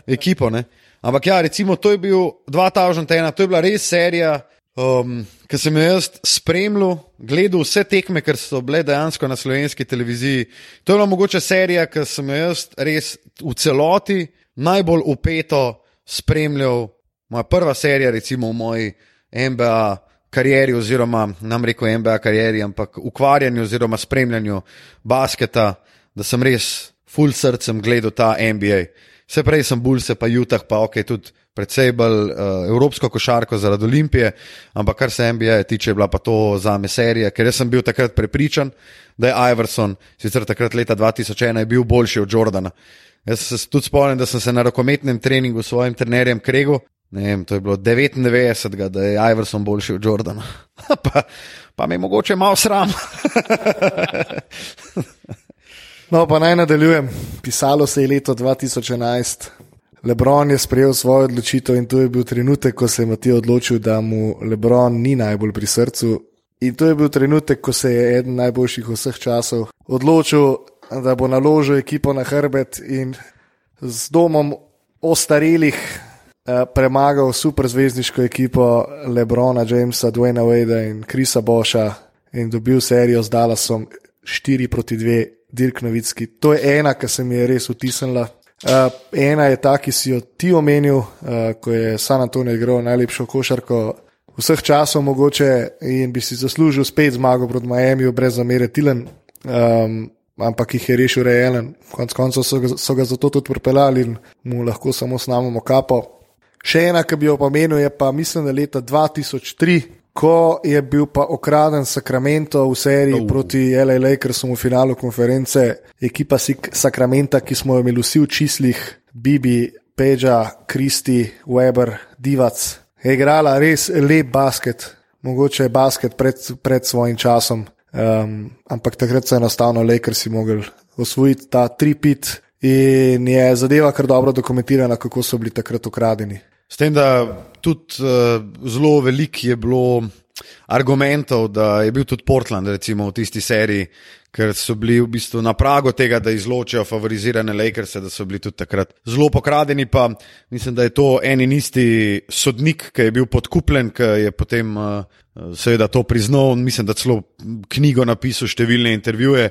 ekipo. Ne? Ampak ja, recimo, to je bil 2001, to je bila res serija, um, ki sem jo jaz spremljal, gledal vse tekme, ker so bile dejansko na slovenski televiziji. To je bila mogoče serija, ki sem jo jaz res v celoti najbolj upeto spremljal. Moja prva serija, recimo v moji MBA karieri, oziroma nam reko MBA karieri, ampak ukvarjanju oziroma spremljanju basketa, da sem res full srcem gledal ta NBA. Vse prej sem Bulse, pa Jutah, pa ok, tudi predvsej bolj uh, evropsko košarko zaradi Olimpije, ampak kar se NBA tiče, je bila pa to za me serija, ker sem bil takrat prepričan, da je Iverson, sicer takrat leta 2001, je bil boljši od Jordana. Jaz se tudi spomnim, da sem se na rokometnem treningu s svojim trenerjem Kregu, ne vem, to je bilo 99, da je Iverson boljši od Jordana. pa, pa me je mogoče malo sram. No, pa naj nadaljujem. Pisalo se je leto 2011. Lebron je sprejel svojo odločitev in to je bil trenutek, ko se je Matija odločil, da mu Lebron ni najbolj pri srcu. In to je bil trenutek, ko se je eden najboljših vseh časov odločil, da bo naložil ekipo na hrbet in z domom ostarelih eh, premagal superzvezdniško ekipo Lebrona, Jamesa, Dwayna Wadea in Krisa Boša in dobil serijo z Dallasom 4 proti 2, Dirk Novitski. To je ena, ki se mi je res utisnila. Uh, ena je ta, ki si jo ti omenil, uh, ko je San Antonijo igral najlepšo košarko vseh časov, mogoče in bi si zaslužil spet zmago proti Miami, brez zamere Tilen. Um, ampak jih je rešil realen, konec koncev so, ga- so ga zato tudi pripeljali in mu lahko samo snamemo kapo. Še ena, ki bi jo pomenil, je pa mislim, da leta 2003, ko je bil pa okraden Sacramento v seriji uh. proti LA Lakersom v finalu konference, ekipa Sacramenta, ki smo jo imeli vsi v čislih, Bibi, Peđa, Kristi, Weber, Divac, je igrala res lep basket, mogoče je basket pred, pred svojim časom. Um, ampak takrat so enostavno Lakersi mogli osvojiti ta tripit in je zadeva kar dobro dokumentirana, kako so bili takrat ukradeni. S tem, da tudi uh, zelo veliko je bilo argumentov, da je bil tudi Portland recimo, v tisti seriji, ker so bili v bistvu na pragu tega, da izločijo favorizirane Lakers, da so bili tudi takrat zelo pokradeni. Pa mislim, da je to en in isti sodnik, ki je bil podkupljen, ki je potem uh, seveda to priznal. Mislim, da celo knjigo napisal, številne intervjuje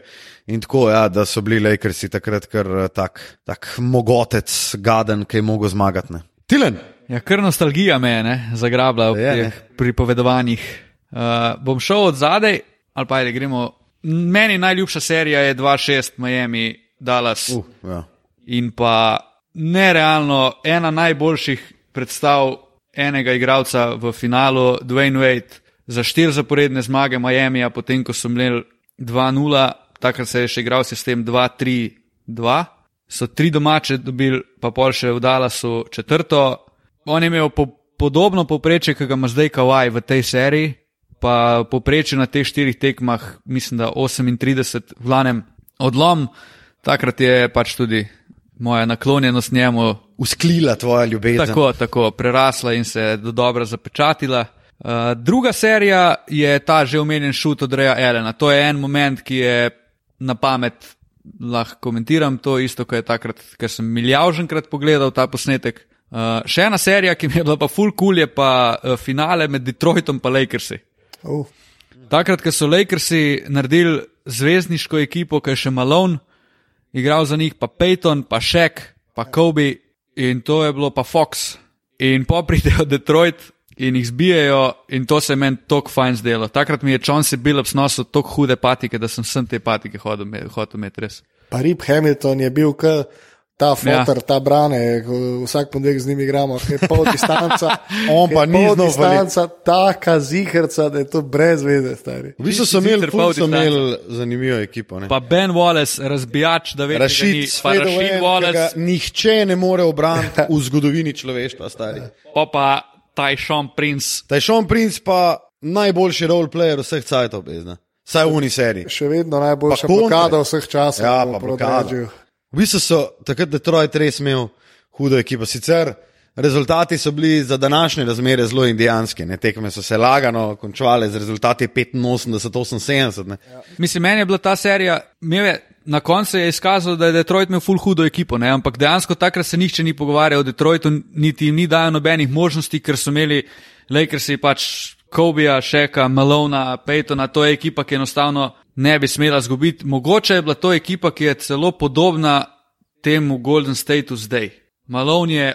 in tako, ja, da so bili Lakersi takrat kar eh, tak, tak mogotec, gaden, ki je mogel zmagati. Ne. Tilen. Ja, kar nostalgija me je ne, zagrabila v Je, ne. teh pripovedovanjih. Uh, bom šel od zadaj, ali pa ali gremo. Meni najljubša serija je 2-6 Miami, Dallas. Uh, ja. in pa nerealno ena najboljših predstav enega igralca v finalu, Dwayne Wade, za štiri zaporedne zmage Miami, potem ko so imeli 2-0, takrat se je še igral sistem 2-3-2, so tri domače dobili, pa pol še v Dallasu četrto. On je imel po, podobno povprečje, ki ga ima zdaj Kawhi v tej seriji, pa povprečje na teh štirih tekmah, mislim, da 38, v glavnem odlom. Takrat je pač tudi moja naklonjenost njemu Usklila tvoja ljubezen. tako, tako prerasla in se do dobro zapečatila. Uh, druga serija je ta že omenjen šut od Reja Elena. To je en moment, ki je na pamet, lahko komentiram to isto, ko je takrat, ker sem milijavženkrat pogledal ta posnetek. Uh, še ena serija, ki mi je bila pa full cool, je pa uh, finale med Detroitom in Lakersi. Uh, Takrat, ko so Lakersi naredili zvezdniško ekipo, ki je še Malone, igral za njih pa Peyton, pa Shaq, pa Kobe in to je bilo pa Fox. In po pridejo Detroit in jih zbijajo in to se je meni tako fajn zdelo. Takrat mi je Chauncey Billups nosil tako hude patike, da sem sem te patike hodil hotel imeti res. pa Rip Hamilton je bil, k, ta fotor, ja. ta brane, vsak ponedeljek z njimi igramo, je pol distanca. On pa ni pol znal distanca, taka zihrca, da je to brez veze, stari. V bistvu so imeli, ful so imeli zanimivo ekipo. ne. Pa Ben Wallace, razbijač, da veš, Rašid, pa Rašid Wallace, nihče ne more obraniti v zgodovini človeštva, stari. pa pa Tyshon Prince. Tajšon Prince pa najboljši roleplayer vseh cajtov, bezna. Saj v uni seriji. Še vedno najboljša blokada vseh časov. Ja, v pa blokada. V bistvu so takrat Detroit res imel hudo ekipo. Sicer rezultati so bili za današnje razmere zelo indijanski. Ne? Tekme so se lagano končale z rezultati 85-78. ne. Mislim, meni je bila ta serija, je, na koncu je izkazalo, da je Detroit imel full hudo ekipo, ne? ampak dejansko takrat se nihče ni pogovarjal o Detroitu, niti jim ni dajal nobenih možnosti, ker so imeli Lakersi pač Kobija, Šeka, Malona, Peytona, to je ekipa, ki enostavno ne bi smela zgubiti. Mogoče je bila to ekipa, ki je celo podobna temu Golden Stateu zdaj. Malone je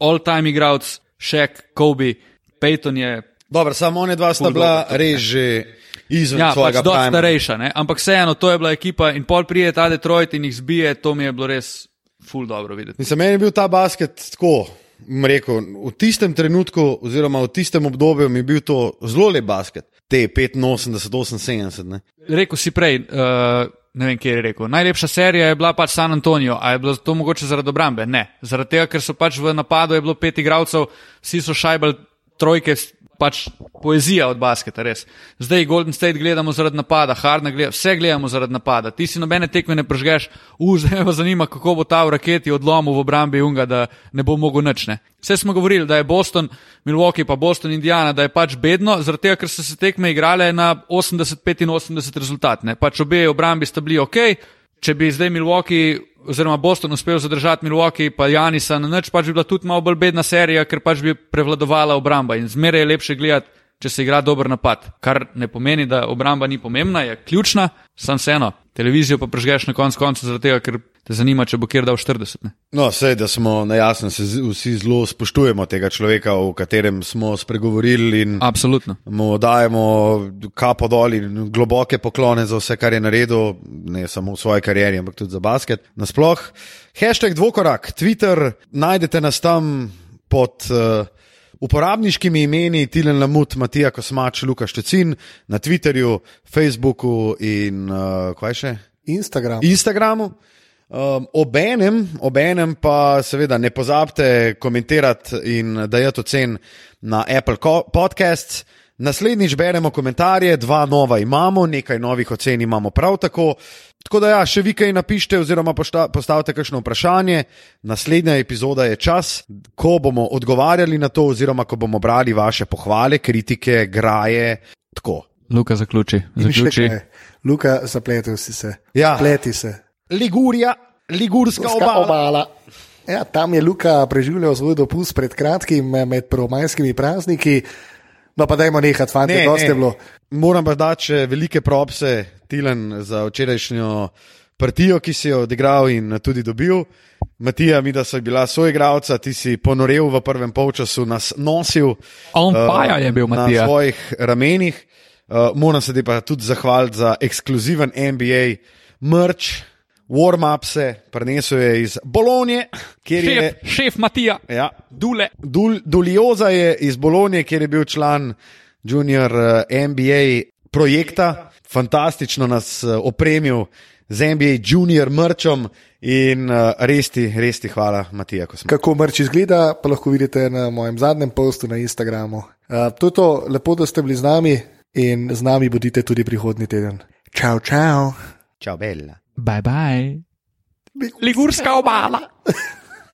all-time igralec, Šek, Kobe, Peyton je Dobro, samo one dva sta bila res že izven Ja, pač svojega dosti prima. starejša, ne? ampak vseeno, to je bila ekipa in pol prije ta Detroit in jih zbije, to mi je bilo res ful dobro videti. Mislim, meni je bil ta basket tako. Rekel, v tistem trenutku, oziroma v tistem obdobju, mi je bil to zelo lep basket, te 85-78. ne. Rekl si prej, uh, ne vem, kje je rekel. Najlepša serija je bila pač San Antonijo, a je bilo to mogoče zaradi obrambe? Ne. Zaradi tega, ker so pač v napadu je bilo pet igralcev, vsi so šajbali trojke, pač poezija od basketa, res. Zdaj Golden State gledamo zaradi napada, Hardna gleda, vse gledamo zaradi napada. Ti si nobene tekme ne prežgeš, uh, zdaj me pa zanima, kako bo ta v raketi odlomil v obrambi Junga, da ne bo mogel nič. Ne. Vse smo govorili, da je Boston, Milwaukee pa Boston, Indiana, da je pač bedno, zaradi tega, ker so se tekme igrale na 80-85 rezultat. Ne. Pač obe obrambi sta bili ok, če bi zdaj Milwaukee oziroma Boston uspel zadržati Milwaukee pa Janisa na nič, pač bi bila tudi malo bolj bedna serija, ker pač bi prevladovala obramba in zmeraj je lepše gledati, če se igra dober napad. Kar ne pomeni, da obramba ni pomembna, je ključna, sam vseeno. Televizijo pa prežgeš na koncu konca zaradi tega, ker te zanima, če bo kjer dal 40. Ne. No, sej, da smo na jasno, se vsi zelo spoštujemo tega človeka, o katerem smo spregovorili Absolutno. mu dajemo kapo dol in globoke poklone za vse, kar je naredil, ne samo v svoji karieri, ampak tudi za basket. Nasploh, hashtag dvokorak, Twitter, najdete nas tam pod. Uh, Uporabniškimi imeni Tilen Lamut, Matija Kosmač, Luka Štecin, na Twitterju, Facebooku in uh, kaj še? Instagram. Instagramu. Um, obenem, obenem pa seveda ne pozabite komentirati in dajati ocen na Apple Podcasts. Naslednjič beremo komentarje, dva nova imamo, nekaj novih ocen imamo prav tako. Tako da, ja, še vi kaj napišite, oziroma pošta, postavite kakšno vprašanje. Naslednja epizoda je čas, ko bomo odgovarjali na to, oziroma ko bomo brali vaše pohvale, kritike, graje. Tako. Luka zaključi. Zaključi. Luka, zapletel si se. Ja. Pleti se. Ligurija, Ligurska Turska obala. obala. Ja, tam je Luka preživljal svoj dopust pred kratkim, med prvomajskimi prazniki. No, pa dajmo nehati, fanti, Ne, dosti ne. je bilo. Moram pa dati še velike propse Tilen za včerajšnjo partijo, ki si jo odigral in tudi dobil. Matija, mi da so bila soigralca, ti si ponorel v prvem polčasu, nas nosil On eh, fire je bil, na Matija. svojih ramenih. Uh, moram se ti pa tudi zahvaliti za ekskluziven NBA merch, warm-upse, prenesel je iz Bolonije, kjer je. Šef, šef Matija, Ja, Dule. Dul, Dulioza je iz Bolonije, kjer je bil član junior eh, NBA projekta, fantastično nas eh, opremil z NBA junior mrčom in eh, res ti, res ti hvala, Matija. Kako mrč izgleda, pa lahko vidite na mojem zadnjem postu na Instagramu. Uh, to je to, lepo, da ste bili z nami in z nami bodite tudi prihodnji teden. Čau, čau. Čau, bella. Bye bye. Ligurska obala.